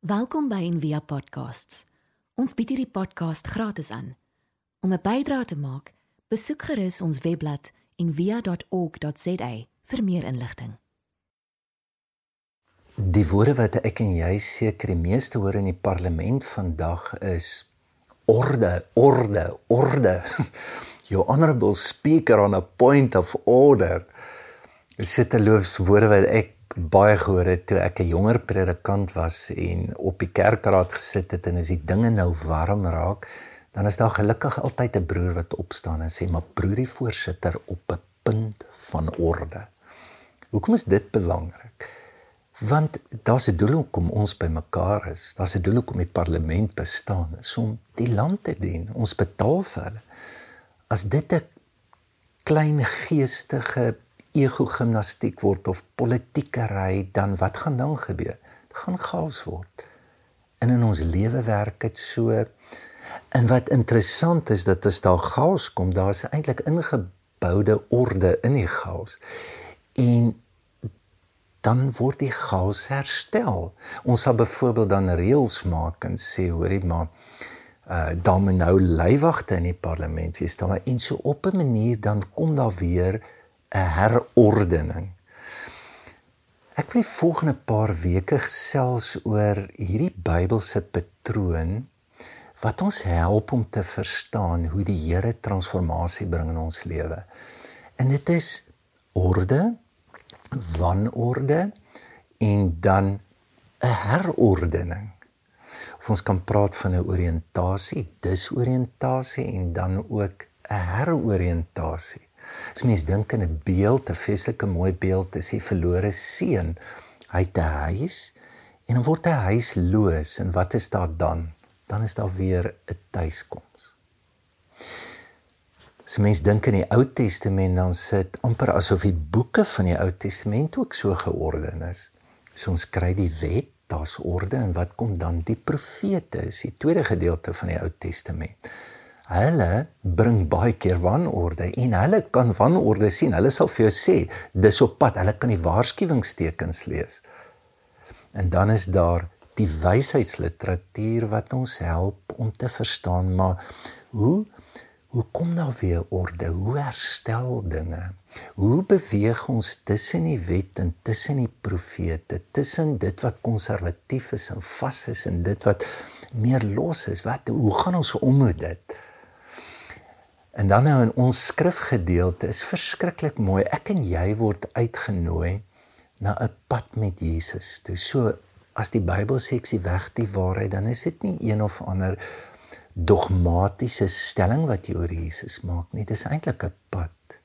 Welkom by Envia Podcasts. Ons bied hierdie podcast gratis aan. Om 'n bydrae te maak, besoek gerus ons webblad en via.org.za vir meer inligting. Die woorde wat ek en jy seker die meeste hoor in die parlement vandag is orde, orde, orde. Your honorable speaker on a point of order. Dit sit 'n loofswoorde wat ek baie gehoor het toe ek 'n jonger predikant was en op die kerkraad gesit het en as die dinge nou warm raak, dan is daar gelukkig altyd 'n broer wat opstaan en sê maar broerie voorsitter op 'n punt van orde. Hoekom is dit belangrik? Want daar's 'n doel hoekom ons bymekaar is. Daar's 'n doel hoekom die parlement bestaan, om die land te dien. Ons betaal vir hulle. As dit 'n klein geestige ego-gimnastiek word of politiekery, dan wat gaan dan gebeur? Dit gaan chaos word. En in ons lewe werk dit so. En wat interessant is dat as daar chaos kom, daar's eintlik ingeboude orde in die chaos. En dan word die chaos herstel. Ons sal byvoorbeeld dan reëls maak en sê hoorie maar uh dan moet nou leiwagte in die parlement wees dan en so op 'n manier dan kom daar weer 'n herordening. Ek wil volgende paar weke gesels oor hierdie Bybelse patroon wat ons help om te verstaan hoe die Here transformasie bring in ons lewe. En dit is orde, wanorde en dan 'n herordening. Of ons kan praat van 'n oriëntasie, disoriëntasie en dan ook 'n heroriëntasie. As mens dink aan 'n beeld, 'n feeslike mooi beeld, is die verlore seun. Hy het 'n huis en dan word hy huisloos en wat is daar dan? Dan is daar weer 'n tuiskoms. As mens dink aan die Ou Testament, dan sit amper asof die boeke van die Ou Testament ook so georden is. So ons kry die wet, daar's orde en wat kom dan? Die profete is die tweede gedeelte van die Ou Testament hulle bring baie keer wanorde en hulle kan wanorde sien. Hulle sal vir jou sê dis op pad. Hulle kan die waarskuwingstekens lees. En dan is daar die wysheidsliteratuur wat ons help om te verstaan maar hoe hoe kom daar weer orde? Hoe herstel dinge? Hoe beweeg ons tussen die wet en tussen die profete, tussen dit wat konservatief is en vas is en dit wat meer los is? Wat hoe gaan ons om met dit? En dan nou in ons skrifgedeelte is verskriklik mooi. Ek en jy word uitgenooi na 'n pad met Jesus. Toe so as die Bybel sê ek is weg die waarheid, dan is dit nie een of ander dogmatiese stelling wat jy oor Jesus maak nie. Dis eintlik 'n pad.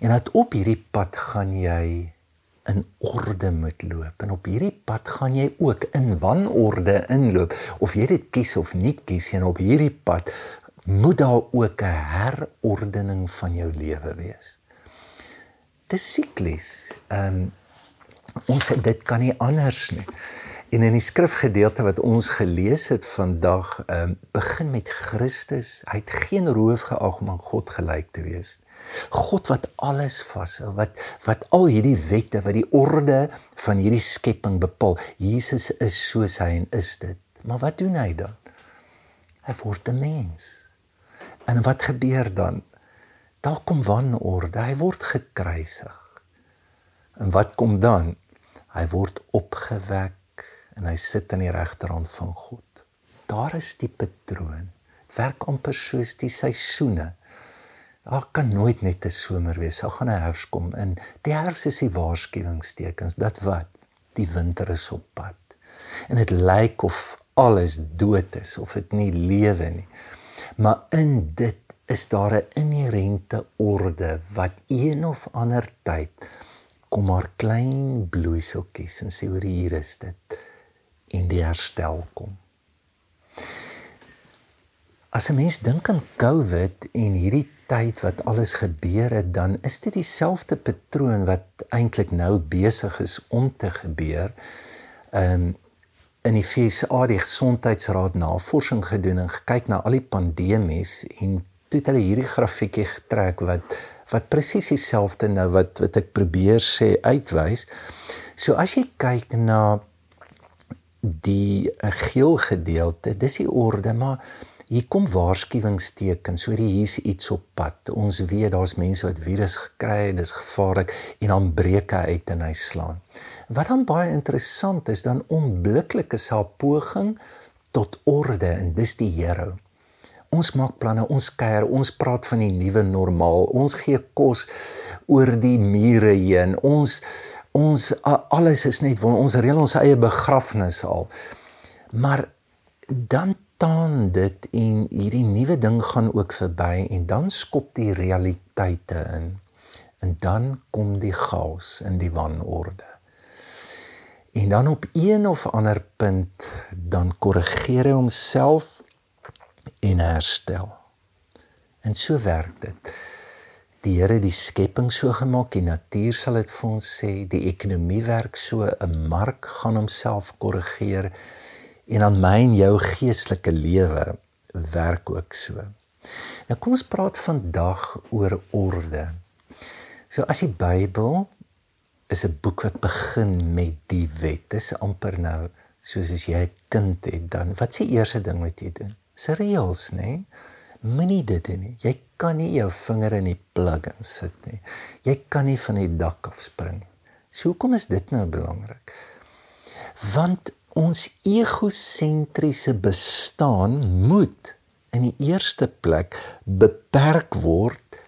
En dat op hierdie pad gaan jy in orde moet loop. En op hierdie pad gaan jy ook in wanorde inloop of jy dit kies of nie kies en op hierdie pad moet daar ook 'n herordening van jou lewe wees. Dis siklies. Ehm um, ons dit kan nie anders nie. En in die skrifgedeelte wat ons gelees het vandag, ehm um, begin met Christus. Hy het geen roof geag om aan God gelyk te wees. God wat alles vashou, wat wat al hierdie wette, wat die orde van hierdie skepping bepaal. Jesus is soos hy en is dit. Maar wat doen hy dan? Hy word 'n mens. En wat gebeur dan? Daar kom wanorde. Hy word gekruisig. En wat kom dan? Hy word opgewek en hy sit aan die regterhand van God. Daar is die patroon. Werk amper soos die seisoene. Daar kan nooit net 'n somer wees. Daar gaan 'n herfs kom en die herfs is die waarskuwingstekens dat wat die winter is op pad. En dit lyk of alles dood is of dit nie lewe nie maar in dit is daar 'n inherente orde wat een of ander tyd kom maar klein bloeiseltjies en sê oor hier is dit en die herstel kom. As 'n mens dink aan COVID en hierdie tyd wat alles gebeur het, dan is dit dieselfde patroon wat eintlik nou besig is om te gebeur. Ehm um, in die FSA die gesondheidsraad navorsing gedoen en gekyk na al die pandemies en toe het hulle hierdie grafiekie getrek wat wat presies dieselfde nou wat wat ek probeer sê uitwys. So as jy kyk na die eh, geel gedeelte, dis die orde, maar hier kom waarskuwingstekens oor hier's iets op pad. Ons weet daar's mense wat virus gekry het, dis gevaarlik en dan breek hy uit en hy slaan. Wat dan baie interessant is, dan onmiddellik is haar poging tot orde en dis die Here. Ons maak planne, ons kuier, ons praat van die nuwe normaal. Ons gee kos oor die mure heen. Ons ons alles is net waar ons reël ons eie begrafnis al. Maar dan taan dit en hierdie nuwe ding gaan ook verby en dan skop die realiteite in. En dan kom die chaos in die wanorde. En dan op een of ander punt dan korrigeer hy homself en herstel. En so werk dit. Die Here die skepping so gemaak, die natuur sal dit vir ons sê, die ekonomie werk so, 'n mark gaan homself korrigeer en aan my en jou geestelike lewe werk ook so. Nou kom ons praat vandag oor orde. So as die Bybel is 'n boek wat begin met die wet. Dis amper nou soos as jy 'n kind het, dan wat s'e eerste ding wat jy doen? se reëls, nê? Nee? Moenie dit doen nie. Jy kan nie jou vinger in die plug insit nie. Jy kan nie van die dak af spring. So hoekom is dit nou belangrik? Want ons egosentriese bestaan moet in die eerste plek beperk word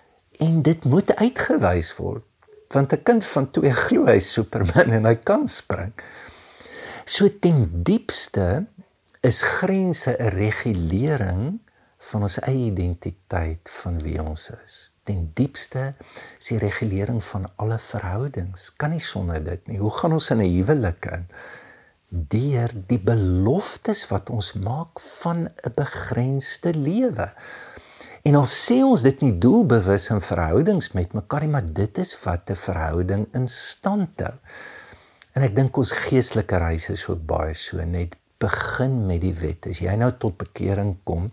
en dit moet uitgewys word want 'n kind van 2 glo hy Superman en hy kan spring. So ten diepste is grense 'n regulering van ons eie identiteit van wie ons is. Ten diepste is die regulering van alle verhoudings. Kan nie sonder dit nie. Hoe gaan ons in 'n huwelik in? Deur die beloftes wat ons maak van 'n begrensde lewe. En al sê ons dit nie doelbewus in verhoudings met mekaar nie, maar dit is wat 'n verhouding in stand hou. En ek dink ons geestelike reis is ook baie so net begin met die wet. As jy nou tot bekering kom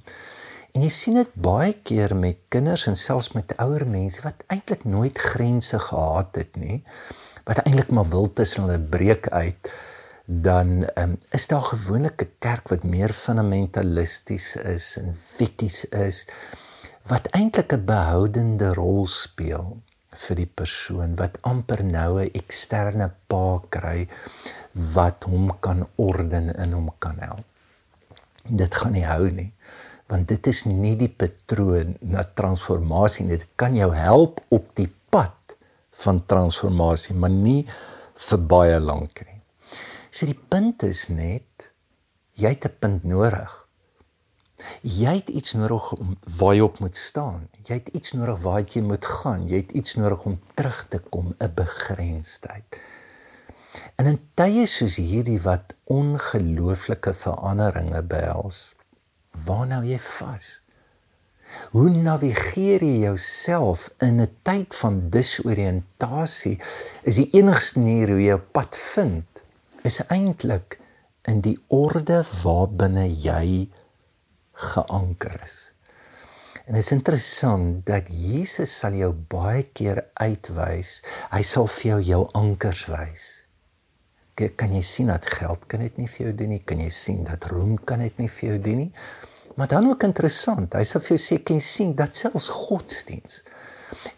en jy sien dit baie keer met kinders en selfs met ouer mense wat eintlik nooit grense gehad het nie, wat eintlik maar wil tussen hulle breek uit, dan um, is daar gewoonlik 'n kerk wat meer fundamentalisties is en wetties is wat eintlik 'n behoudende rol speel vir die persoon wat amper nou 'n eksterne pa kry wat hom kan orden en hom kan help. Dit gaan nie hou nie want dit is nie die patroon na transformasie nie. Dit kan jou help op die pad van transformasie, maar nie vir baie lank nie. So die punt is net jy het 'n punt nodig. Jy het iets nodig om waar jy op moet staan. Jy het iets nodig waar jy moet gaan. Jy het iets nodig om terug te kom, 'n begrensdheid. En in tye soos hierdie wat ongelooflike veranderinge behels, waar nou jy vas? Hoe navigeer jy jouself in 'n tyd van disoriëntasie? Is die enigste manier hoe jy op pad vind is eintlik in die orde waarbinne jy geanker is. En dit is interessant dat Jesus sal jou baie keer uitwys. Hy sal vir jou jou ankers wys kan jy sien dat geld kan dit nie vir jou doen nie, kan jy sien dat roem kan dit nie vir jou doen nie. Maar dan ook interessant, hy sê vir jou sê kan jy sien dat selfs godsdiens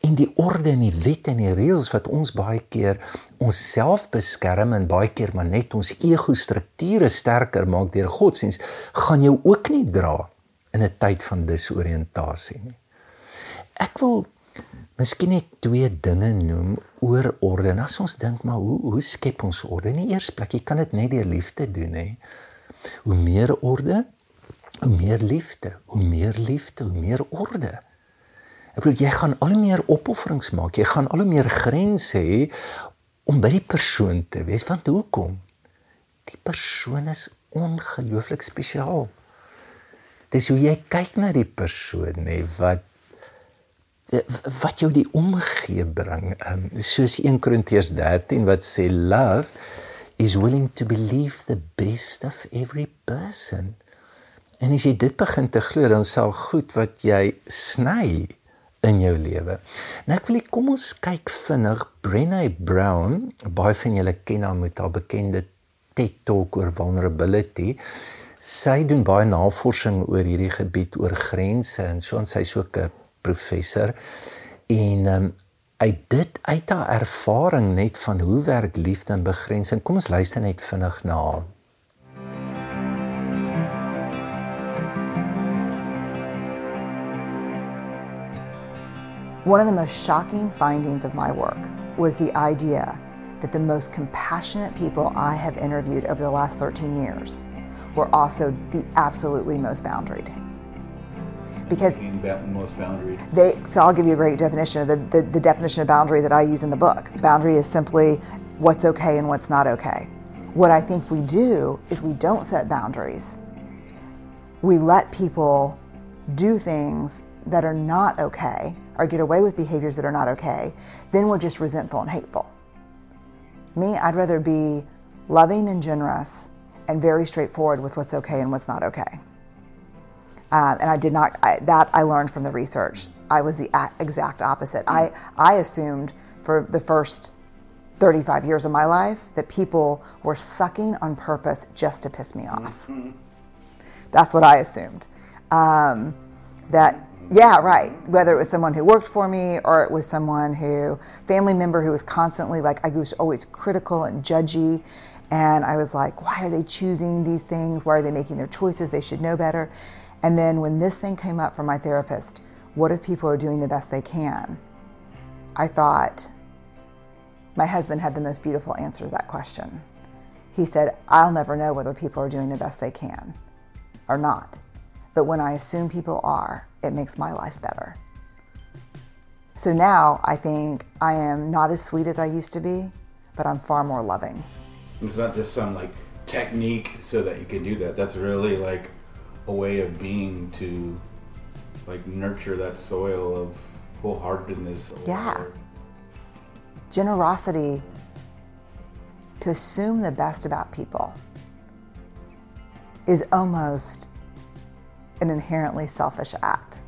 en die orde en die wette en die reëls wat ons baie keer onsself beskerm en baie keer maar net ons ego strukture sterker maak deur godsdiens, gaan jou ook nie dra in 'n tyd van disoriëntasie nie. Ek wil Miskien net twee dinge noem oor orde. En as ons dink maar hoe hoe skep ons orde? In die eerste plek, jy kan dit net deur liefde doen hè. Hoe meer orde, hoe meer liefde, hoe meer liefde, hoe meer orde. Ek bedoel jy gaan al hoe meer opofferings maak. Jy gaan al hoe meer grense hê om by die persoon te wees. Want hoekom? Die persoon is ongelooflik spesiaal. Dis hoe jy kyk na die persoon hè wat Eh, wat jou die omgee bring. Um, soos 1 Korintiërs 13 wat sê love is willing to believe the best of every person. En as jy dit begin te glo, dan sal goed wat jy sny in jou lewe. Nou ek wil kom ons kyk vinnig Brené Brown, baie van julle ken haar met haar bekende TED Talk oor vulnerability. Sy doen baie navorsing oor hierdie gebied oor grense en so en sy's ook 'n professor en um, uit dit uit haar ervaring net van hoe werk liefde en begrensing. Kom ons luister net vinnig na haar. One of the most shocking findings of my work was the idea that the most compassionate people I have interviewed over the last 13 years were also the absolutely most boundaried. Because most boundaried. They, so I'll give you a great definition of the, the, the definition of boundary that I use in the book. Boundary is simply what's okay and what's not okay. What I think we do is we don't set boundaries. We let people do things that are not okay or get away with behaviors that are not okay, then we're just resentful and hateful. Me, I'd rather be loving and generous and very straightforward with what's okay and what's not okay. Um, and I did not, I, that I learned from the research. I was the exact opposite. I, I assumed for the first 35 years of my life that people were sucking on purpose just to piss me off. Mm-hmm. That's what I assumed. Um, that yeah, right. Whether it was someone who worked for me or it was someone who, family member who was constantly like, I was always critical and judgy. And I was like, why are they choosing these things? Why are they making their choices? They should know better. And then when this thing came up from my therapist, what if people are doing the best they can? I thought, my husband had the most beautiful answer to that question. He said, I'll never know whether people are doing the best they can or not. But when I assume people are, it makes my life better. So now I think I am not as sweet as I used to be, but I'm far more loving. It's not just some like technique so that you can do that. That's really like a way of being to like nurture that soil of wholeheartedness. Yeah. Generosity to assume the best about people is almost an inherently selfish act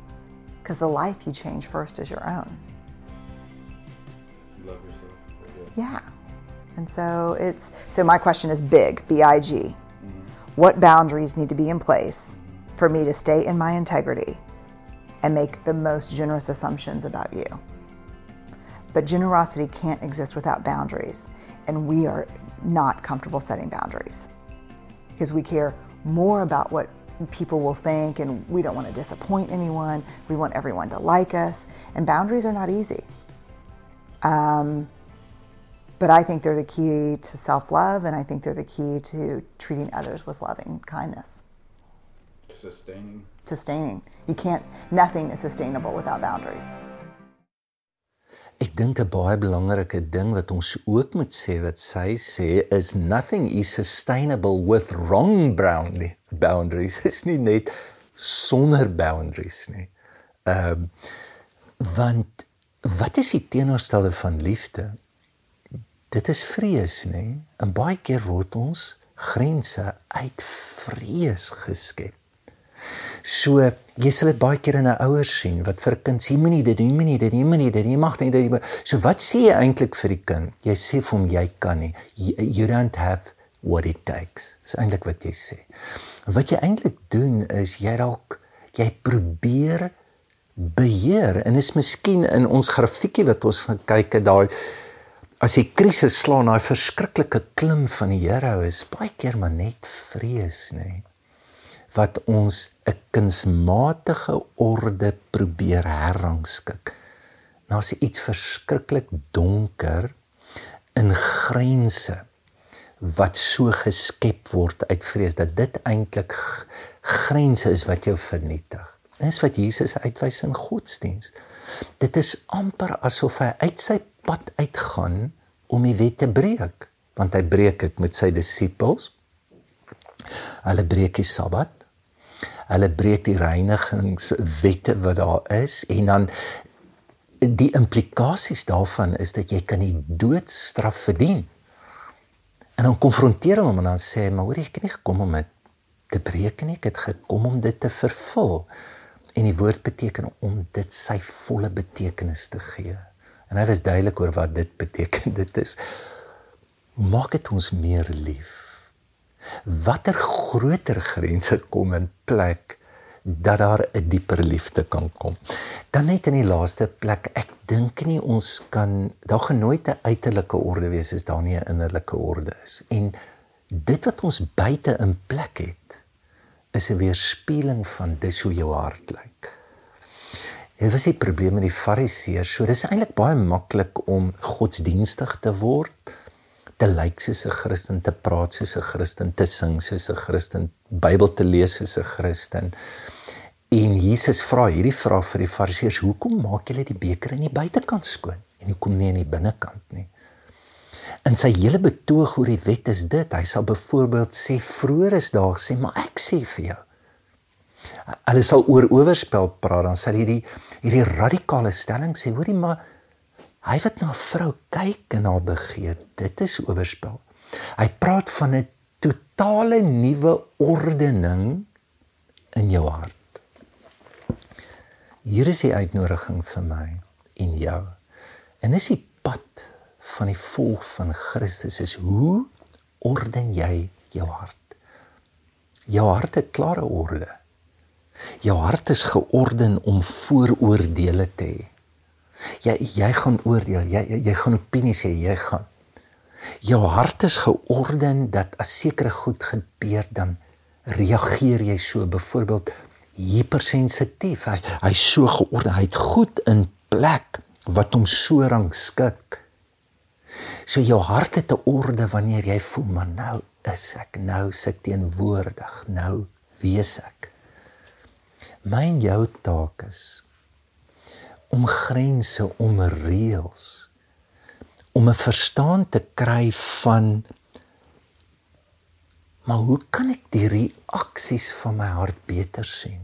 because the life you change first is your own. Love yourself. Yeah. And so it's so my question is big, B I G. Mm-hmm. What boundaries need to be in place for me to stay in my integrity and make the most generous assumptions about you? But generosity can't exist without boundaries, and we are not comfortable setting boundaries because we care more about what people will think, and we don't want to disappoint anyone. We want everyone to like us, and boundaries are not easy. Um, but I think they're the key to self love, and I think they're the key to treating others with loving kindness. Sustaining. Sustaining. You can't, nothing is sustainable without boundaries. Ek dink 'n baie belangrike ding wat ons ook moet sê wat sy sê is nothing is sustainable with wrong boundaries. Dit's nie net sonder boundaries nie. Ehm um, want wat is die teenoorstelde van liefde? Dit is vrees, nê? En baie keer word ons grense uit vrees geskep. So jy sal dit baie keer in 'n ouers sien wat vir 'n kind sê moenie dit doen, moenie dit, moenie dit, jy mag nie dit. So wat sê jy eintlik vir die kind? Jy sê vir hom jy kan nie. You, you don't have what it takes. Dis eintlik wat jy sê. Wat jy eintlik doen is jy dalk jy probeer beheer en is miskien in ons grafiekie wat ons gekyk het daai as die krisis slaan daai verskriklike klim van die Here is baie keer maar net vrees. Nee wat ons 'n kunsmatige orde probeer herrangskik. As iets verskriklik donker in grense wat so geskep word uit vrees dat dit eintlik grense is wat jou vernietig. Dis wat Jesus uitwys in godsdiens. Dit is amper asof hy uit sy pad uitgaan om die wet te breek, want hy breek dit met sy disippels. Hulle breek die Sabbat hulle breek die reinigingswette wat daar is en dan die implikasies daarvan is dat jy kan die doodstraf verdien. En dan konfronteer hom en dan sê hy, maar hoor jy het nie gekom om dit te breek nie, ek het gekom om dit te vervul. En die woord beteken om dit sy volle betekenis te gee. En hy was duidelik oor wat dit beteken. Dit is maak dit ons meer lief watter groter grense kom in plek dat daar 'n dieper liefde kan kom. Dan net in die laaste plek, ek dink nie ons kan daar gaan nooit 'n uiterlike orde wees as daar nie 'n innerlike orde is. En dit wat ons buite in plek het, is 'n weerspieëling van dis hoe jou hart lyk. Dit was die probleem met die fariseërs. So dis eintlik baie maklik om godsdienstig te word te lyk soos 'n Christen, te praat soos 'n Christen, te sing soos 'n Christen, Bybel te lees soos 'n Christen. En Jesus vra hierdie vraag vir die Fariseërs: "Hoekom maak julle die beker aan die buitekant skoon en hoekom nie aan die binnekant nie?" In sy hele betoog oor die wet is dit, hy sal byvoorbeeld sê vroeër is daar sê, "Maar ek sê vir jou, hulle sal oor oorspel praat dan sal hierdie hierdie radikale stelling sê hoorie maar Hy wat na 'n vrou kyk en haar begeer, dit is oorspel. Hy praat van 'n totale nuwe ordening in jou hart. Hier is die uitnodiging vir my en jou. En dis die pad van die volk van Christus is hoe orden jy jou hart? Jou hart het klare orde. Jou hart is georden om vooroordeele te hê. Jy jy gaan oordeel, jy jy, jy gaan opinie sê, jy gaan. Jou hart is georden dat as sekere goed gebeur dan reageer jy so byvoorbeeld hypersensitief. Hy hy so georden, hy het goed in plek wat hom so rangskik. So jou hart het 'n orde wanneer jy voel maar nou is ek nou sit teenwoordig, nou wees ek. My en jou taak is om grense om reëls om 'n verstaan te kry van maar hoe kan ek die reaksies van my hart beter sien?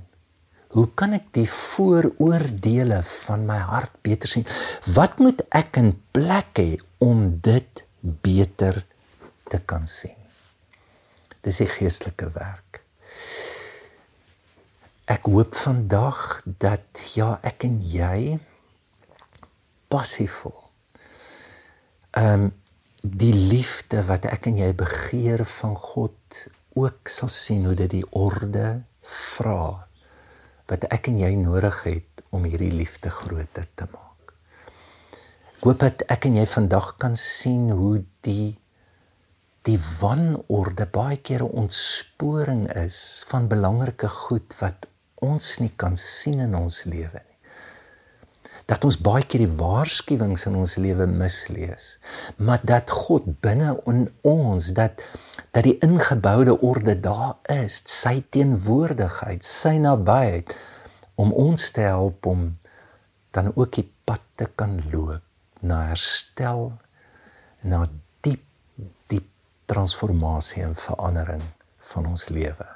Hoe kan ek die vooroordeele van my hart beter sien? Wat moet ek in plek hê om dit beter te kan sien? Dis die geestelike werk. Ek hoop vandag dat ja, ek en jy passief voel. Ehm um, die liefde wat ek en jy begeer van God ook sal sien hoe dit die orde vra wat ek en jy nodig het om hierdie liefde groter te maak. Ek hoop dat ek en jy vandag kan sien hoe die die wanorde baie keer 'n ontsporing is van belangrike goed wat ons nie kan sien in ons lewe nie. Dat ons baie keer die waarskuwings in ons lewe mislees, maar dat God binne in ons dat dat die ingeboude orde daar is, sy teenwoordigheid, sy nabyheid om ons te help om dan ook die pad te kan loop na herstel, na diep diep transformasie en verandering van ons lewe.